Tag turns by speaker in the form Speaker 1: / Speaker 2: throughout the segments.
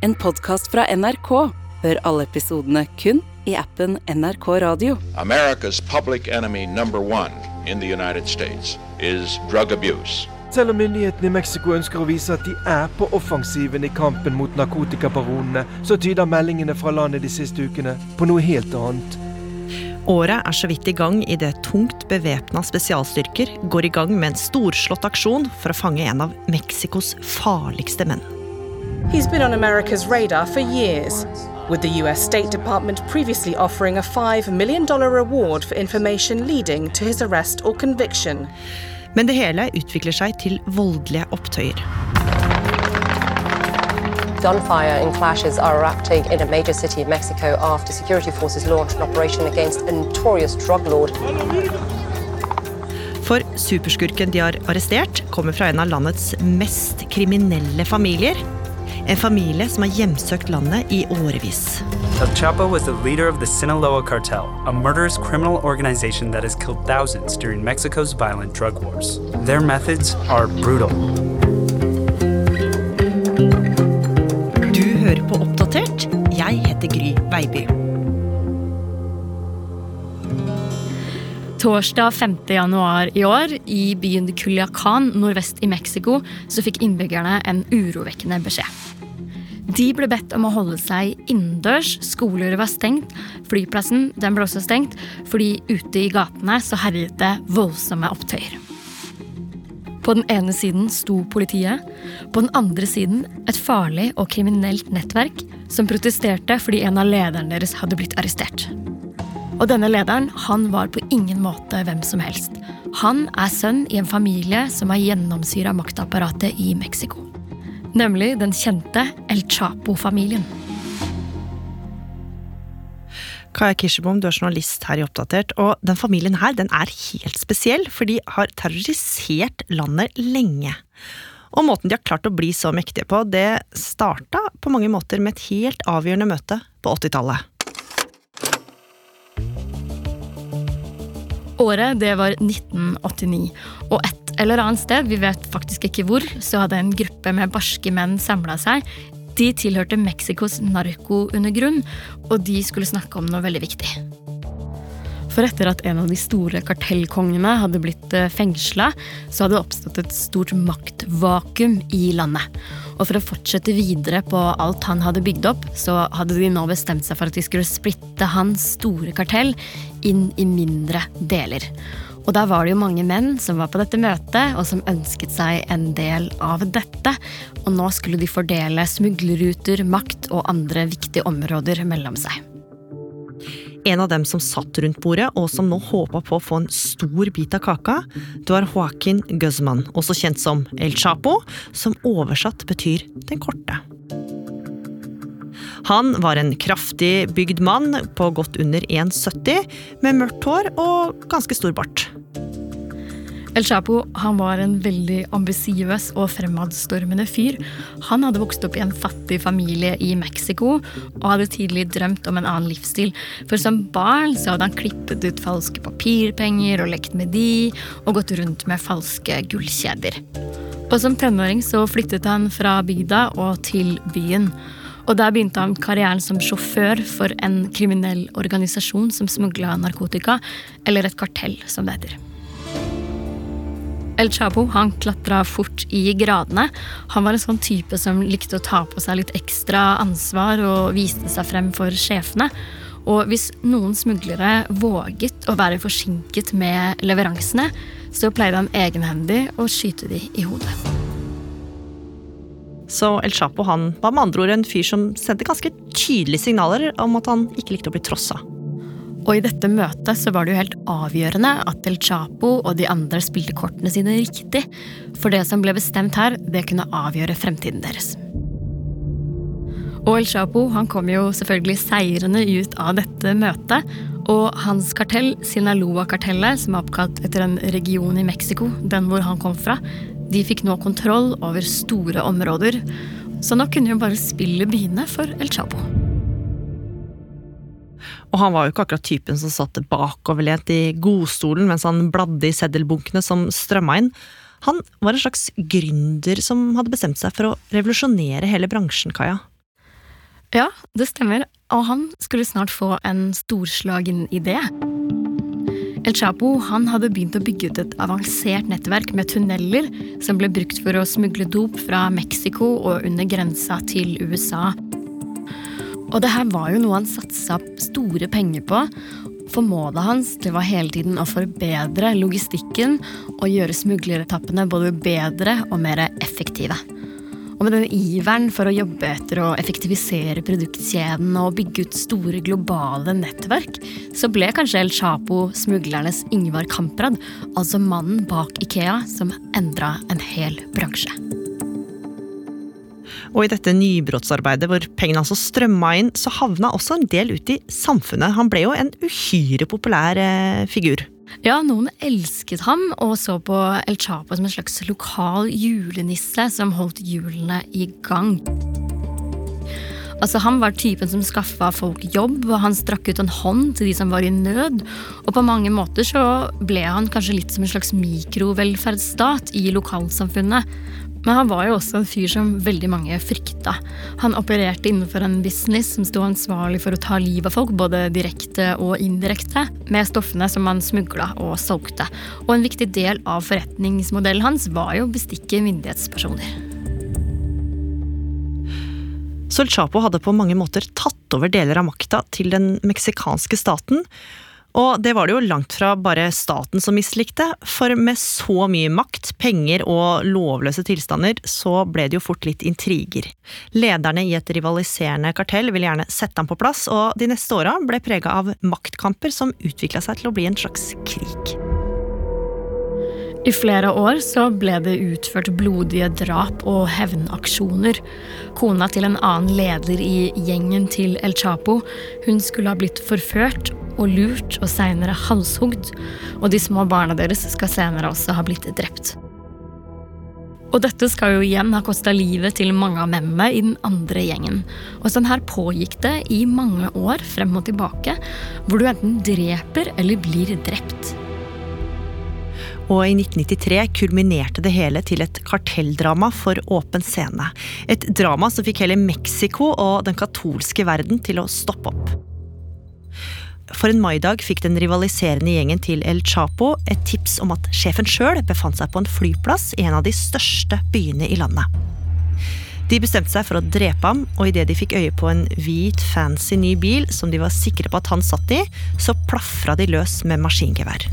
Speaker 1: en podkast fra NRK. Hør alle episodene kun i appen NRK Radio.
Speaker 2: America's public enemy number one in the United States is drug abuse.
Speaker 3: Selv om myndighetene i Mexico ønsker å vise at de er på offensiven i kampen mot narkotikabaronene, så tyder meldingene fra landet de siste ukene på noe helt annet.
Speaker 4: Året er så vidt i gang idet tungt bevæpna spesialstyrker går i gang med en storslått aksjon for å fange en av Mexicos farligste menn.
Speaker 5: He's been on America's radar for years, with the US State Department previously offering a $5 million reward for information leading to his arrest or conviction.
Speaker 4: Men det hele utvikler seg til voldelige opptøyer.
Speaker 6: Gunfire and clashes are erupting in a major city in Mexico after security forces launched an operation against a notorious drug lord.
Speaker 4: For superskurken de har arrestert, kommer fra en av landets mest kriminelle familier. En familie som har hjemsøkt landet i årevis.
Speaker 7: El Chapo was the leader of the Sinaloa cartel, a murderous criminal organization that has killed thousands during Mexico's violent drug wars. Their methods are brutal.
Speaker 4: Du hører på Oppdatert. Jeg heter Gry Veiby.
Speaker 8: Torsdag 5. januar i år, i byen Culiacán nordvest i Mexico, så fikk innbyggerne en urovekkende beskjed. De ble bedt om å holde seg innendørs. Skoler var stengt. Flyplassen den ble også stengt, fordi ute i gatene så herjet det voldsomme opptøyer. På den ene siden sto politiet, på den andre siden et farlig og kriminelt nettverk som protesterte fordi en av lederne deres hadde blitt arrestert. Og denne lederen han var på ingen måte hvem som helst. Han er sønn i en familie som har gjennomsyra maktapparatet i Mexico. Nemlig den kjente El Chapo-familien.
Speaker 4: Kaja Kirsebom, du er journalist her i Oppdatert, og den familien her den er helt spesiell, for de har terrorisert landet lenge. Og måten de har klart å bli så mektige på, det starta på mange måter med et helt avgjørende møte på 80-tallet.
Speaker 8: Året det var 1989, og et eller annet sted, vi vet faktisk ikke hvor, så hadde en gruppe med barske menn samla seg. De tilhørte Mexicos narkoundergrunn, og de skulle snakke om noe veldig viktig. For etter at en av de store kartellkongene hadde blitt fengsla, så hadde det oppstått et stort maktvakuum i landet. Og for å fortsette videre på alt han hadde bygd opp, så hadde de nå bestemt seg for at de skulle splitte hans store kartell inn i mindre deler. Og da var det jo mange menn som var på dette møtet, og som ønsket seg en del av dette. Og nå skulle de fordele smuglerruter, makt og andre viktige områder mellom seg.
Speaker 4: En av dem som satt rundt bordet, og som nå håpa på å få en stor bit av kaka, det var Joaquin Guzman, også kjent som El Chapo, som oversatt betyr Den korte. Han var en kraftig bygd mann på godt under 1,70, med mørkt hår og ganske stor bart.
Speaker 8: El Chapo han var en veldig ambisiøs og fremadstormende fyr. Han hadde vokst opp i en fattig familie i Mexico og hadde tidlig drømt om en annen livsstil. For som barn så hadde han klippet ut falske papirpenger og lekt med de, og gått rundt med falske gullkjeder. Og som tenåring så flyttet han fra bygda og til byen. Og der begynte han karrieren som sjåfør for en kriminell organisasjon som smugla narkotika, eller et kartell, som det heter. El Chapo han klatra fort i gradene. Han var en sånn type som likte å ta på seg litt ekstra ansvar og viste seg frem for sjefene. Og hvis noen smuglere våget å være forsinket med leveransene, så pleide han egenhendig å skyte de i hodet.
Speaker 4: Så El Chapo han var med andre ord en fyr som sendte ganske tydelige signaler om at han ikke likte å bli trossa.
Speaker 8: Og i dette møtet så var det jo helt avgjørende at El Chapo og de andre spilte kortene sine riktig. For det som ble bestemt her, det kunne avgjøre fremtiden deres. Og El Chapo han kom jo selvfølgelig seirende ut av dette møtet. Og hans kartell, Sinaloa-kartellet, som er oppkalt etter en region i Mexico, den hvor han kom fra, de fikk nå kontroll over store områder. Så nå kunne jo bare spillet begynne for El Chapo.
Speaker 4: Og han var jo ikke akkurat typen som satt bakoverlent i godstolen mens han bladde i seddelbunkene som strømma inn. Han var en slags gründer som hadde bestemt seg for å revolusjonere hele bransjen, Kaja.
Speaker 8: Ja, det stemmer, og han skulle snart få en storslagen idé. El Chapo han hadde begynt å bygge ut et avansert nettverk med tunneler som ble brukt for å smugle dop fra Mexico og under grensa til USA. Og det her var jo noe han satsa store penger på. For målet hans det var hele tiden å forbedre logistikken og gjøre smugleretappene både bedre og mer effektive. Og med den iveren for å jobbe etter å effektivisere produktkjeden og bygge ut store globale nettverk, så ble kanskje El Chapo smuglernes Ingvar Kamprad, altså mannen bak Ikea, som endra en hel bransje.
Speaker 4: Og i dette nybrottsarbeidet hvor pengene altså strømma inn, så havna også en del ut i samfunnet. Han ble jo en uhyre populær eh, figur.
Speaker 8: Ja, noen elsket ham og så på El Chapo som en slags lokal julenisse som holdt hjulene i gang. Altså, Han var typen som skaffa folk jobb, og han strakk ut en hånd til de som var i nød. Og på mange måter så ble han kanskje litt som en slags mikrovelferdsstat i lokalsamfunnet. Men han var jo også en fyr som veldig mange frykta. Han opererte innenfor en business som sto ansvarlig for å ta livet av folk, både direkte og indirekte, med stoffene som han smugla og solgte. Og en viktig del av forretningsmodellen hans var jo å bestikke myndighetspersoner.
Speaker 4: Sol Chapo hadde på mange måter tatt over deler av makta til den meksikanske staten, og det var det jo langt fra bare staten som mislikte, for med så mye makt, penger og lovløse tilstander, så ble det jo fort litt intriger. Lederne i et rivaliserende kartell ville gjerne sette ham på plass, og de neste åra ble prega av maktkamper som utvikla seg til å bli en slags krig.
Speaker 8: I flere år så ble det utført blodige drap og hevnaksjoner. Kona til en annen leder i gjengen til El Chapo hun skulle ha blitt forført og lurt og seinere halshugd. Og de små barna deres skal senere også ha blitt drept. Og dette skal jo igjen ha kosta livet til mange av mennene i den andre gjengen. Og sånn her pågikk det i mange år frem og tilbake, hvor du enten dreper eller blir drept.
Speaker 4: Og i 1993 kulminerte det hele til et kartelldrama for åpen scene. Et drama som fikk hele Mexico og den katolske verden til å stoppe opp. For en maidag fikk den rivaliserende gjengen til El Chapo et tips om at sjefen sjøl befant seg på en flyplass i en av de største byene i landet. De bestemte seg for å drepe ham, og idet de fikk øye på en hvit, fancy ny bil som de var sikre på at han satt i, så plafra de løs med maskingevær.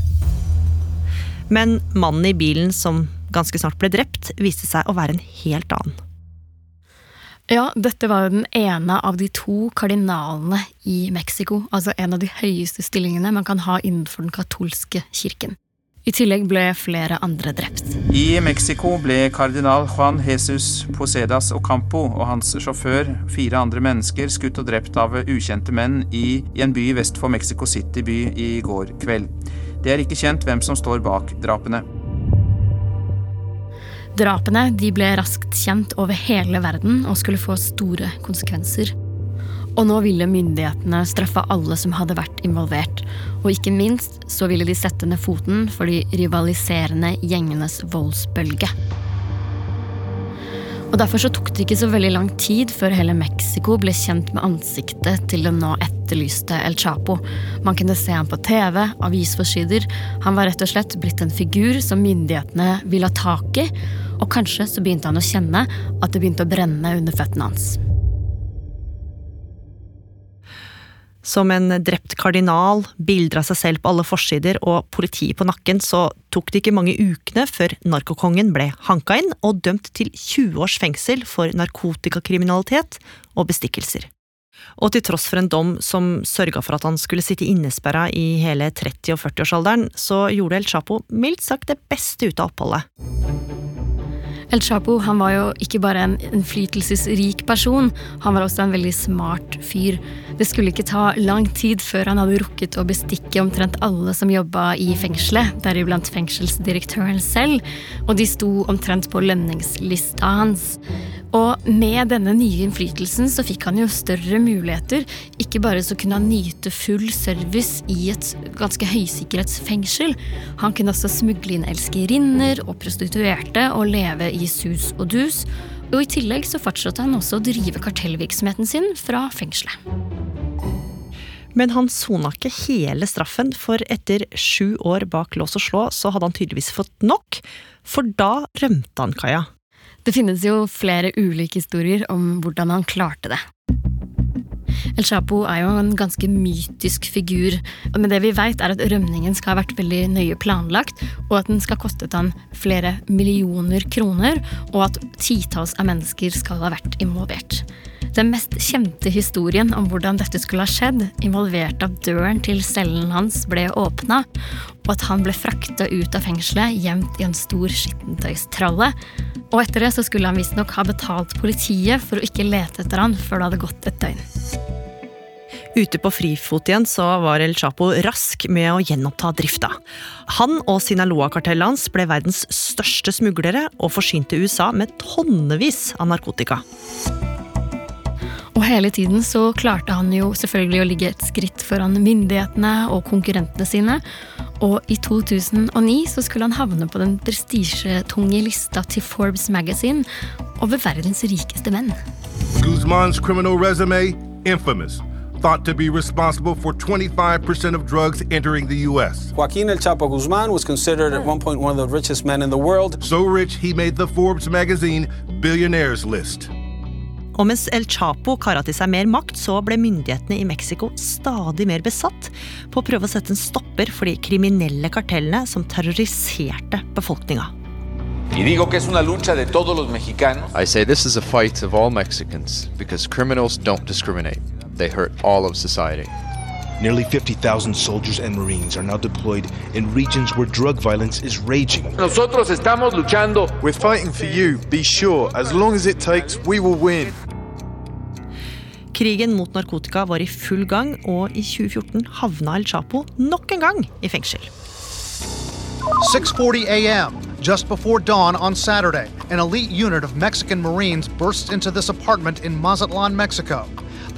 Speaker 4: Men mannen i bilen som ganske snart ble drept, viste seg å være en helt annen.
Speaker 8: Ja, dette var jo den ene av de to kardinalene i Mexico. Altså en av de høyeste stillingene man kan ha innenfor den katolske kirken. I tillegg ble flere andre drept.
Speaker 9: I Mexico ble kardinal Juan Jesus Posedas Ocampo og hans sjåfør, fire andre mennesker, skutt og drept av ukjente menn i, i en by vest for Mexico City by i går kveld. Det er ikke kjent hvem som står bak drapene.
Speaker 8: Drapene de ble raskt kjent over hele verden og skulle få store konsekvenser. Og nå ville myndighetene straffe alle som hadde vært involvert. Og ikke minst så ville de sette ned foten for de rivaliserende gjengenes voldsbølge. Og Derfor så tok det ikke så veldig lang tid før hele Mexico ble kjent med ansiktet til den nå etterlyste El Chapo. Man kunne se ham på TV, avisforsider. Han var rett og slett blitt en figur som myndighetene ville ha tak i. Og kanskje så begynte han å kjenne at det begynte å brenne under føttene hans.
Speaker 4: Som en drept kardinal, bilder av seg selv på alle forsider og politiet på nakken, så tok det ikke mange ukene før narkokongen ble hanka inn og dømt til 20 års fengsel for narkotikakriminalitet og bestikkelser. Og til tross for en dom som sørga for at han skulle sitte innesperra i hele 30- og 40-årsalderen, så gjorde El Chapo mildt sagt det beste ut av oppholdet.
Speaker 8: El Chapo han var jo ikke bare en innflytelsesrik person, han var også en veldig smart fyr. Det skulle ikke ta lang tid før han hadde rukket å bestikke omtrent alle som jobba i fengselet, deriblant fengselsdirektøren selv, og de sto omtrent på lønningslista hans. Og med denne nye innflytelsen så fikk han jo større muligheter. Ikke bare så kunne han nyte full service i et ganske høysikkerhetsfengsel. Han kunne også smugle inn elskerinner og prostituerte og leve i sus og dus. Og I tillegg så fortsatte han også å drive kartellvirksomheten sin fra fengselet.
Speaker 4: Men han sona ikke hele straffen, for etter sju år bak lås og slå, så hadde han tydeligvis fått nok. For da rømte han kaia.
Speaker 8: Det finnes jo flere ulike historier om hvordan han klarte det. El Chapo er jo en ganske mytisk figur, men det vi veit, er at rømningen skal ha vært veldig nøye planlagt, og at den skal kostet han flere millioner kroner, og at titalls av mennesker skal ha vært involvert. Den mest kjente historien om hvordan dette skulle ha skjedd, involverte at døren til cellen hans ble åpna, og at han ble frakta ut av fengselet gjemt i en stor skittentøystralle. Og etter det så skulle han visstnok ha betalt politiet for å ikke lete etter han før det hadde gått et døgn.
Speaker 4: Ute på frifot igjen så var El Chapo rask med å gjenoppta drifta. Han og Sinaloa-kartellet hans ble verdens største smuglere og forsynte USA med tonnevis av narkotika.
Speaker 8: Og hele tiden så klarte han jo selvfølgelig å ligge et skritt foran myndighetene og konkurrentene sine. Og i 2009 så skulle han havne på den prestisjetunge lista til Forbes Magazine over verdens rikeste menn.
Speaker 10: Guzman's criminal resume infamous. Thought to be responsible for 25% of drugs entering the U.S.
Speaker 11: Joaquin El Chapo Guzman was considered at one point one of the richest men in the world.
Speaker 10: So rich, he made the Forbes magazine billionaires list.
Speaker 4: Og mens El Chapo kara til seg mer makt, så ble myndighetene i Mexico stadig mer besatt på å prøve å sette en stopper for de kriminelle kartellene som terroriserte befolkninga.
Speaker 12: Y digo que es una lucha de todos los mexicanos.
Speaker 13: I say this is a fight of all Mexicans because criminals don't discriminate. They hurt all of society.
Speaker 14: Nearly 50,000 soldiers and Marines are now deployed in regions where drug violence is raging.
Speaker 12: Nosotros estamos luchando.
Speaker 15: We're fighting for you. Be sure, as long as it takes, we will win.
Speaker 4: Krigen mot narkotika var i full gang, og i 2014 havna El Chapo nok en gang i fengsel.
Speaker 16: 6:40 a.m. Just before dawn on Saturday, an elite unit of Mexican Marines bursts into this apartment in Mazatlan, Mexico.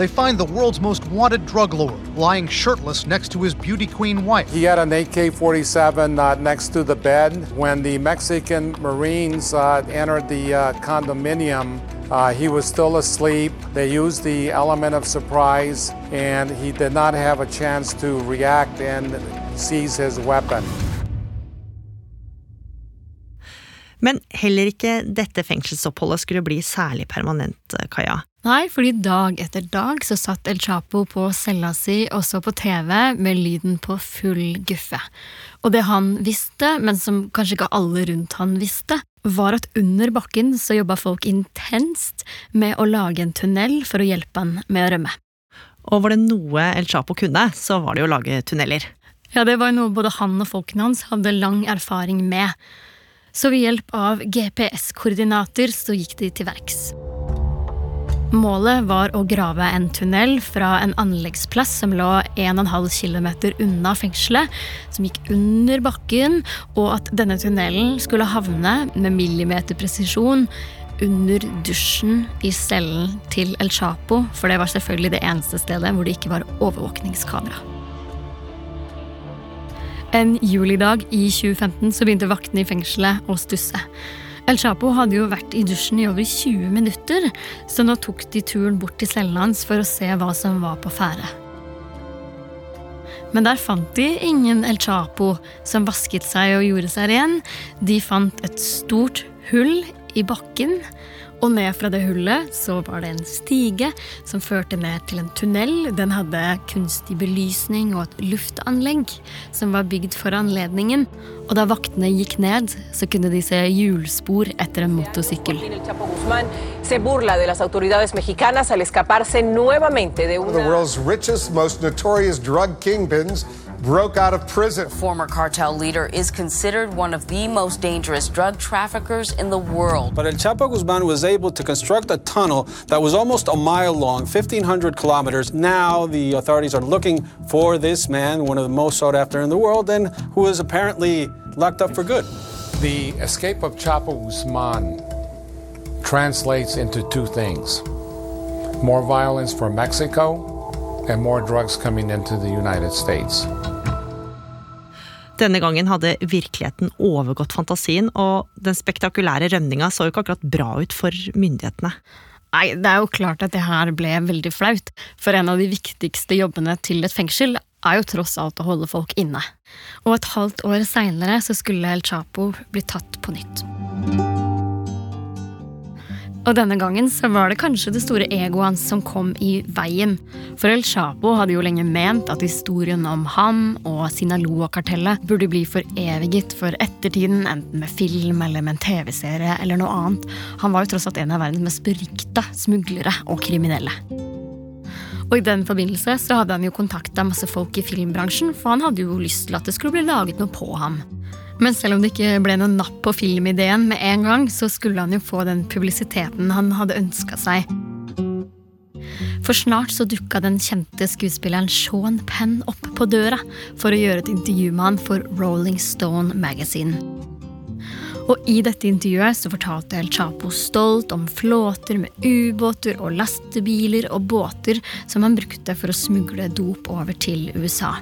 Speaker 16: They find the world's most wanted drug lord lying shirtless next to his beauty queen wife.
Speaker 17: He had an AK 47 uh, next to the bed. When the Mexican Marines uh, entered the uh, condominium, uh, he was still asleep. They used the element of surprise, and he did not have a chance to react and seize his weapon.
Speaker 4: Men heller ikke dette fengselsoppholdet skulle bli særlig permanent, Kaja.
Speaker 8: Nei, fordi dag etter dag så satt El Chapo på cella si og så på TV med lyden på full guffe. Og det han visste, men som kanskje ikke alle rundt han visste, var at under bakken så jobba folk intenst med å lage en tunnel for å hjelpe han med å rømme.
Speaker 4: Og var det noe El Chapo kunne, så var det jo å lage tunneler.
Speaker 8: Ja, det var noe både han og folkene hans hadde lang erfaring med. Så ved hjelp av GPS-koordinater så gikk de til verks. Målet var å grave en tunnel fra en anleggsplass som lå 1,5 km unna fengselet, som gikk under bakken, og at denne tunnelen skulle havne med millimeterpresisjon under dusjen i cellen til El Chapo, for det var selvfølgelig det eneste stedet hvor det ikke var overvåkningskamera. En julidag i 2015 så begynte vaktene i fengselet å stusse. El Chapo hadde jo vært i dusjen i over 20 minutter, så nå tok de turen bort til cellen hans for å se hva som var på ferde. Men der fant de ingen El Chapo som vasket seg og gjorde seg ren. De fant et stort hull i bakken, og ned fra det hullet så var det en stige som førte ned til en tunnel. Den hadde kunstig belysning og et luftanlegg som var bygd for anledningen. Og da vaktene gikk ned, så kunne de se hjulspor etter en motorsykkel.
Speaker 18: The world's richest, most notorious drug kingpins broke out of prison.
Speaker 19: Former cartel leader is considered one of the most dangerous drug traffickers in the world.
Speaker 11: But El Chapo Guzman was able to construct a tunnel that was almost a mile long, 1,500 kilometers. Now the authorities are looking for this man, one of the most sought after in the world, and who is apparently locked up for good.
Speaker 17: The escape of Chapo Guzman translates into two things more violence for Mexico and more drugs coming into the United States.
Speaker 4: Denne gangen hadde virkeligheten overgått fantasien, og den spektakulære rømninga så jo ikke akkurat bra ut for myndighetene.
Speaker 8: Nei, det er jo klart at det her ble veldig flaut, for en av de viktigste jobbene til et fengsel er jo tross alt å holde folk inne. Og et halvt år seinere så skulle El Chapo bli tatt på nytt. Og denne gangen så var det kanskje det store egoet hans som kom i veien. For El Chapo hadde jo lenge ment at historien om ham og Sinaloa-kartellet burde bli foreviget for ettertiden, enten med film eller med en TV-serie eller noe annet. Han var jo tross alt en av verdens mest berykta smuglere og kriminelle. Og i den forbindelse så hadde han jo kontakta masse folk i filmbransjen, for han hadde jo lyst til at det skulle bli laget noe på ham. Men selv om det ikke ble noe napp på filmideen med en gang, så skulle han jo få den publisiteten han hadde ønska seg. For snart så dukka den kjente skuespilleren Sean Penn opp på døra for å gjøre et intervju med han for Rolling Stone Magazine. Og i dette intervjuet så fortalte El Chapo stolt om flåter med ubåter og lastebiler og båter som han brukte for å smugle dop over til USA.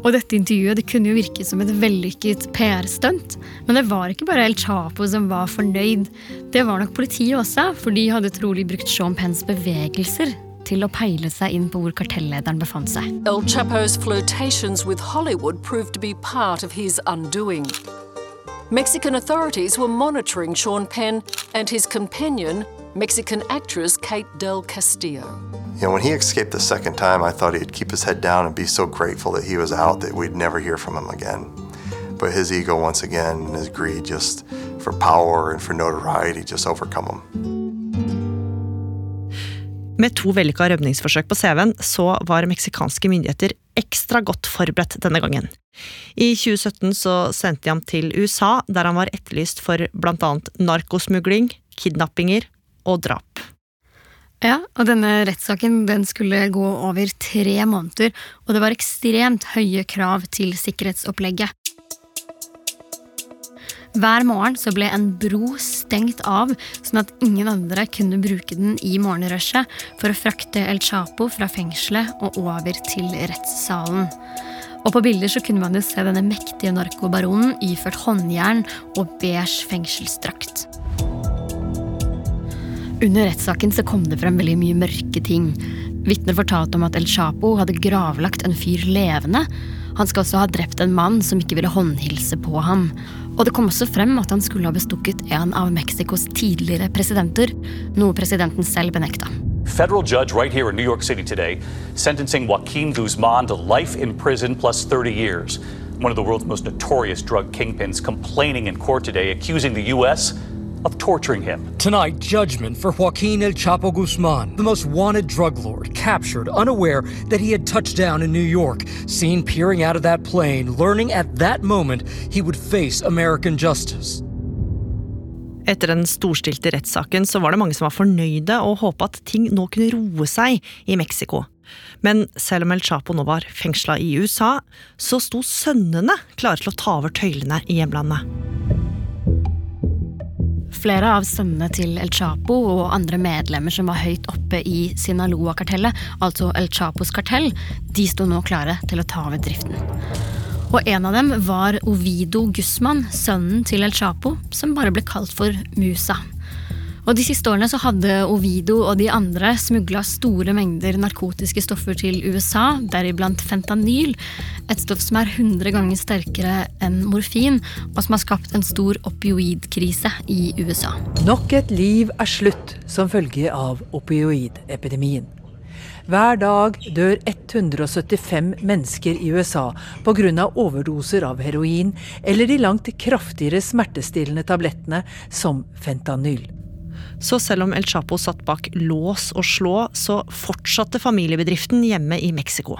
Speaker 8: Og dette intervjuet det kunne jo virke som et vellykket PR-stunt. Men det var ikke bare El Chapo som var fornøyd. Det var nok politiet også, for de hadde trolig brukt Sean Penns bevegelser til å peile seg inn på hvor kartellederen befant seg.
Speaker 20: El Chapo's flirtations with Hollywood proved to be part of his undoing. Mexican authorities were monitoring Sean Penn and his companion, Mexican actress Kate Del Castillo.
Speaker 21: You know, when he escaped the second time, I thought he'd keep his head down and be so grateful that he was out that we'd never hear from him again. But his ego, once again, and his greed just for power and for notoriety just overcome him.
Speaker 4: Med to vellykka rømningsforsøk på CV-en, så var meksikanske myndigheter ekstra godt forberedt denne gangen. I 2017 så sendte de ham til USA, der han var etterlyst for annet narkosmugling, kidnappinger og drap.
Speaker 8: Ja, og denne rettssaken den skulle gå over tre måneder, og det var ekstremt høye krav til sikkerhetsopplegget. Hver morgen så ble en bro stengt av, sånn at ingen andre kunne bruke den i morgenrushet for å frakte El Chapo fra fengselet og over til rettssalen. Og på bilder så kunne man jo se denne mektige narkobaronen iført håndjern og beige fengselsdrakt. Under rettssaken så kom det frem veldig mye mørke ting. Vitner fortalte om at El Chapo hadde gravlagt en fyr levende. Han skal også ha drept en mann som ikke ville håndhilse på ham. Og det kom også frem at han skulle ha bestukket en av Mexicos tidligere presidenter, noe presidenten selv benekta.
Speaker 22: Federal judge right here in New York City today sentencing Joaquin Guzman to life in prison plus 30 years. One of the world's most notorious drug kingpins complaining in court today, accusing the U.S. of torturing him.
Speaker 23: Tonight, judgment for Joaquin El Chapo Guzman, the most wanted drug lord, captured unaware that he had touched down in New York, seen peering out of that plane, learning at that moment he would face American justice.
Speaker 4: Etter den storstilte rettssaken så var det mange som var fornøyde og håpa at ting nå kunne roe seg i Mexico. Men selv om El Chapo nå var fengsla i USA, så sto sønnene klare til å ta over tøylene i hjemlandet.
Speaker 8: Flere av sønnene til El Chapo og andre medlemmer som var høyt oppe i Sinaloa-kartellet, altså El Chapos kartell, de sto nå klare til å ta over driften. Og en av dem var Ovido Guzman, sønnen til El Chapo, som bare ble kalt for Musa. Og De siste årene så hadde Ovido og de andre smugla store mengder narkotiske stoffer til USA, deriblant fentanyl, et stoff som er 100 ganger sterkere enn morfin, og som har skapt en stor opioidkrise i USA.
Speaker 24: Nok et liv er slutt som følge av opioidepidemien. Hver dag dør 175 mennesker i USA pga. overdoser av heroin eller de langt kraftigere smertestillende tablettene som fentanyl.
Speaker 4: Så selv om El Chapo satt bak lås og slå, så fortsatte familiebedriften hjemme i Mexico.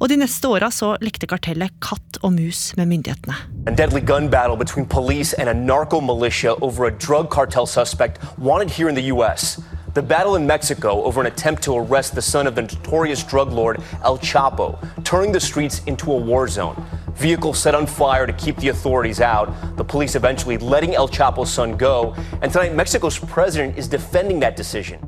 Speaker 4: Og de neste åra så lekte kartellet katt og mus med myndighetene.
Speaker 25: En deadly gun battle between police and a narco militia over a drug cartel suspect wanted here in the U.S. The battle in Mexico over an attempt to arrest the son of the notorious drug lord El Chapo, turning the streets into a war zone. Vehicles set on fire to keep the authorities out, the police eventually letting El Chapo's son go, and tonight Mexico's president is defending that decision.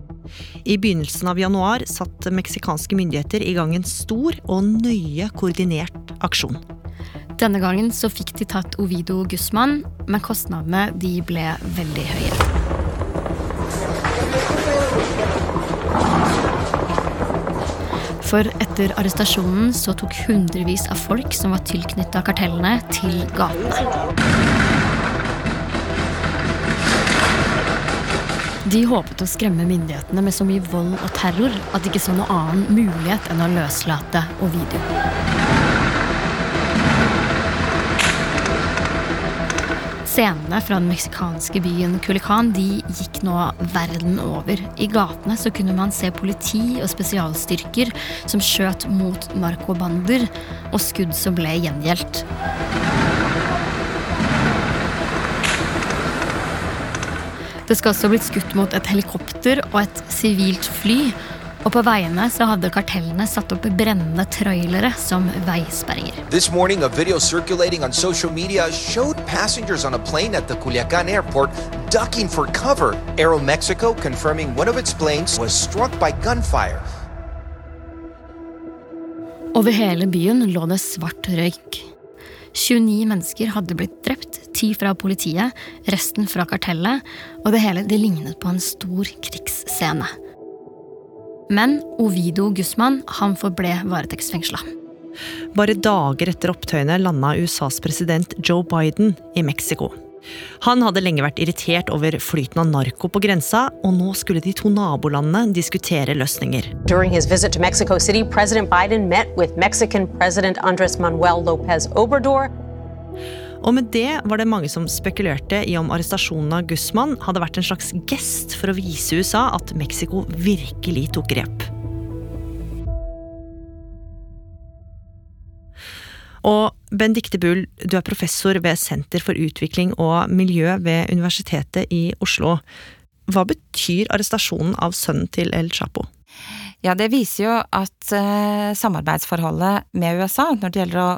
Speaker 4: I begynnelsen av januar satte meksikanske myndigheter i gang en stor og nøye koordinert aksjon.
Speaker 8: Denne gangen så fikk de tatt Ovido Guzman, men kostnadene de ble veldig høye. For etter arrestasjonen så tok hundrevis av folk som var tilknytta kartellene, til gatene. De håpet å skremme myndighetene med så mye vold og terror at de ikke så noe annen mulighet enn å løslate Ovidio. Scenene fra den meksikanske byen Culican de gikk nå verden over. I gatene så kunne man se politi og spesialstyrker som skjøt mot narkobander, og skudd som ble gjengjeldt. Det skal også blitt skutt mot et helikopter og et sivilt fly. Og på veiene så hadde kartellene satt opp brennende trailere som veisperringer.
Speaker 26: This morning, a video circulating on social media showed passengers on a plane at the Culiacan airport ducking for cover. Aeromexico confirming one of its planes was struck by gunfire.
Speaker 8: Over hele byen lå det svart røyk. 29 mennesker hadde blitt drept, ti fra politiet, resten fra kartellet, og det hele det lignet på en stor krigsscene. Men Ovido Guzman han forble varetektsfengsla.
Speaker 4: Bare dager etter opptøyene landa USAs president Joe Biden i Mexico. Han hadde lenge vært irritert over flyten av narko på grensa, og nå skulle de to nabolandene diskutere løsninger.
Speaker 6: During his visit to Mexico City, President Biden met with Mexican President Andres Manuel Lopez Obrador.
Speaker 4: Og med det var det mange som spekulerte i om arrestasjonen av Guzman hadde vært en slags gest for å vise USA at Mexico virkelig tok grep. Og Benedicte Bull, du er professor ved Senter for utvikling og miljø ved Universitetet i Oslo. Hva betyr arrestasjonen av sønnen til El Chapo?
Speaker 27: Ja, Det viser jo at eh, samarbeidsforholdet med USA når det gjelder å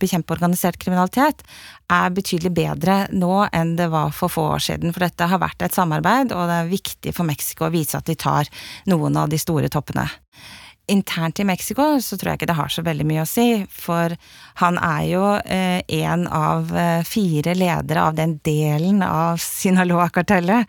Speaker 27: bekjempe organisert kriminalitet, er betydelig bedre nå enn det var for få år siden. For dette har vært et samarbeid, og det er viktig for Mexico å vise at de tar noen av de store toppene internt i Mexico så tror jeg ikke det har så veldig mye å si, for han er jo eh, en av eh, fire ledere av den delen av Sinaloa-kartellet.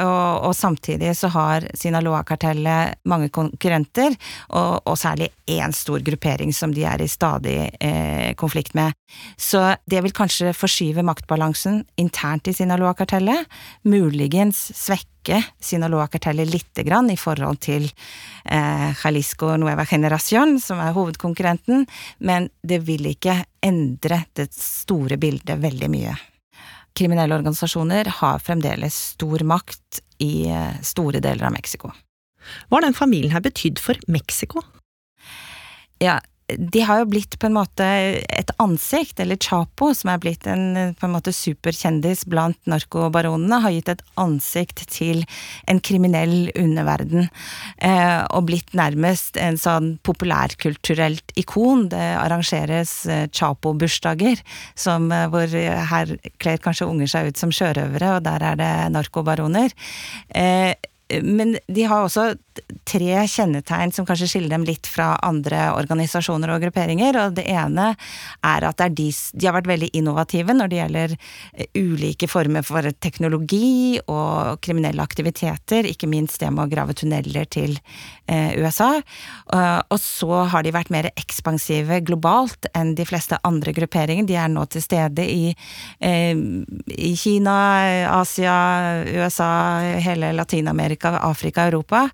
Speaker 27: Og, og, samtidig så har Sinaloa-kartellet mange konkurrenter, og, og særlig én stor gruppering som de er i stadig eh, konflikt med. Så det vil kanskje forskyve maktbalansen internt i Sinaloa-kartellet, muligens svekke svekke Sinaloa-kartellet lite grann i forhold til eh, Jalisco Nueva Generación, som er hovedkonkurrenten, men det vil ikke endre det store bildet veldig mye. Kriminelle organisasjoner har fremdeles stor makt i eh, store deler av Mexico.
Speaker 4: Hva har den familien her betydd for Mexico?
Speaker 27: Ja, de har jo blitt på en måte et ansikt, eller Chapo, som er blitt en på en måte superkjendis blant narkobaronene, har gitt et ansikt til en kriminell underverden. Eh, og blitt nærmest en sånn populærkulturelt ikon. Det arrangeres eh, Chapo-bursdager, eh, hvor her kler kanskje unger seg ut som sjørøvere, og der er det narkobaroner. Eh, men de har også tre kjennetegn som kanskje skiller dem litt fra andre organisasjoner og grupperinger. og Det ene er at er de, de, har vært veldig innovative når det gjelder eh, ulike former for teknologi og kriminelle aktiviteter, ikke minst det med å grave tunneler til eh, USA. Uh, og så har de vært mer ekspansive globalt enn de fleste andre grupperinger. De er nå til stede i, eh, i Kina, Asia, USA, hele Latin-Amerika, Afrika, Europa.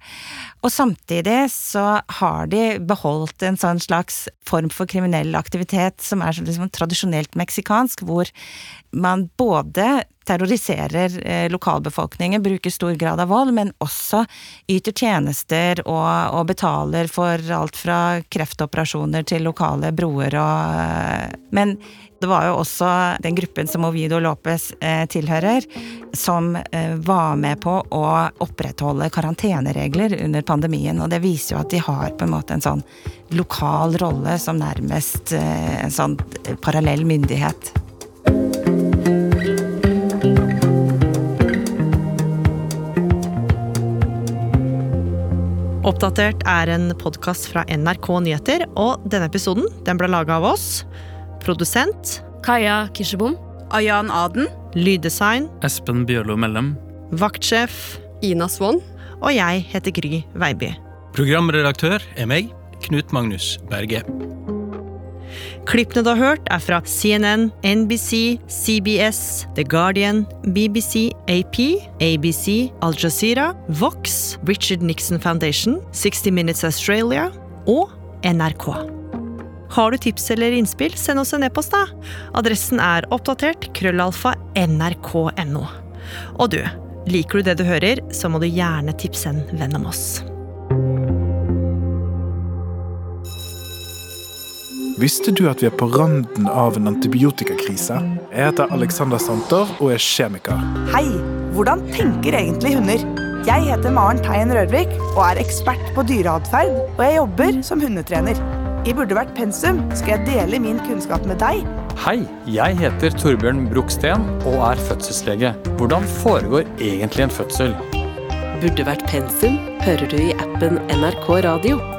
Speaker 27: Og samtidig så har de beholdt en sånn slags form for kriminell aktivitet som er liksom tradisjonelt meksikansk, hvor man både terroriserer eh, lokalbefolkningen, bruker stor grad av vold, men også yter tjenester og, og, betaler for alt fra kreftoperasjoner til lokale broer og eh, Men det var jo også den gruppen som Ovido Lopez eh, tilhører, som eh, var med på å opprettholde karanteneregler under pandemien. Og det viser jo at de har på en måte en sånn lokal rolle som nærmest eh, en sånn parallell myndighet.
Speaker 4: Oppdatert er en podkast fra NRK Nyheter, og denne episoden den ble laga av oss. Produsent
Speaker 8: Kaja Kirsebom.
Speaker 28: Ayan Aden.
Speaker 4: Lyddesign.
Speaker 29: Espen Bjørlo Mellem.
Speaker 4: Vaktsjef.
Speaker 28: Ina Swann.
Speaker 4: Og jeg heter Gry Veiby.
Speaker 29: Programredaktør er meg, Knut Magnus Berge.
Speaker 4: Klippene du har hørt, er fra CNN, NBC, CBS, The Guardian, BBC, AP, ABC, Al Jazeera, Vox, Richard Nixon Foundation, 60 Minutes Australia og NRK. Har du tips eller innspill, send oss en e-post, da. Adressen er oppdatert krøllalfa nrk.no. Og du, liker du det du hører, så må du gjerne tipse en venn om oss.
Speaker 15: Visste du at vi er på randen av en antibiotikakrise? Jeg heter Alexander Santer og er kjemiker.
Speaker 30: Hei! Hvordan tenker egentlig hunder? Jeg heter Maren Teien Rørvik og er ekspert på dyreatferd, og jeg jobber som hundetrener. I Burde vært pensum skal jeg dele min kunnskap med deg.
Speaker 31: Hei, jeg heter Torbjørn Broksten og er fødselslege. Hvordan foregår egentlig en fødsel?
Speaker 32: Burde vært pensum hører du i appen NRK Radio.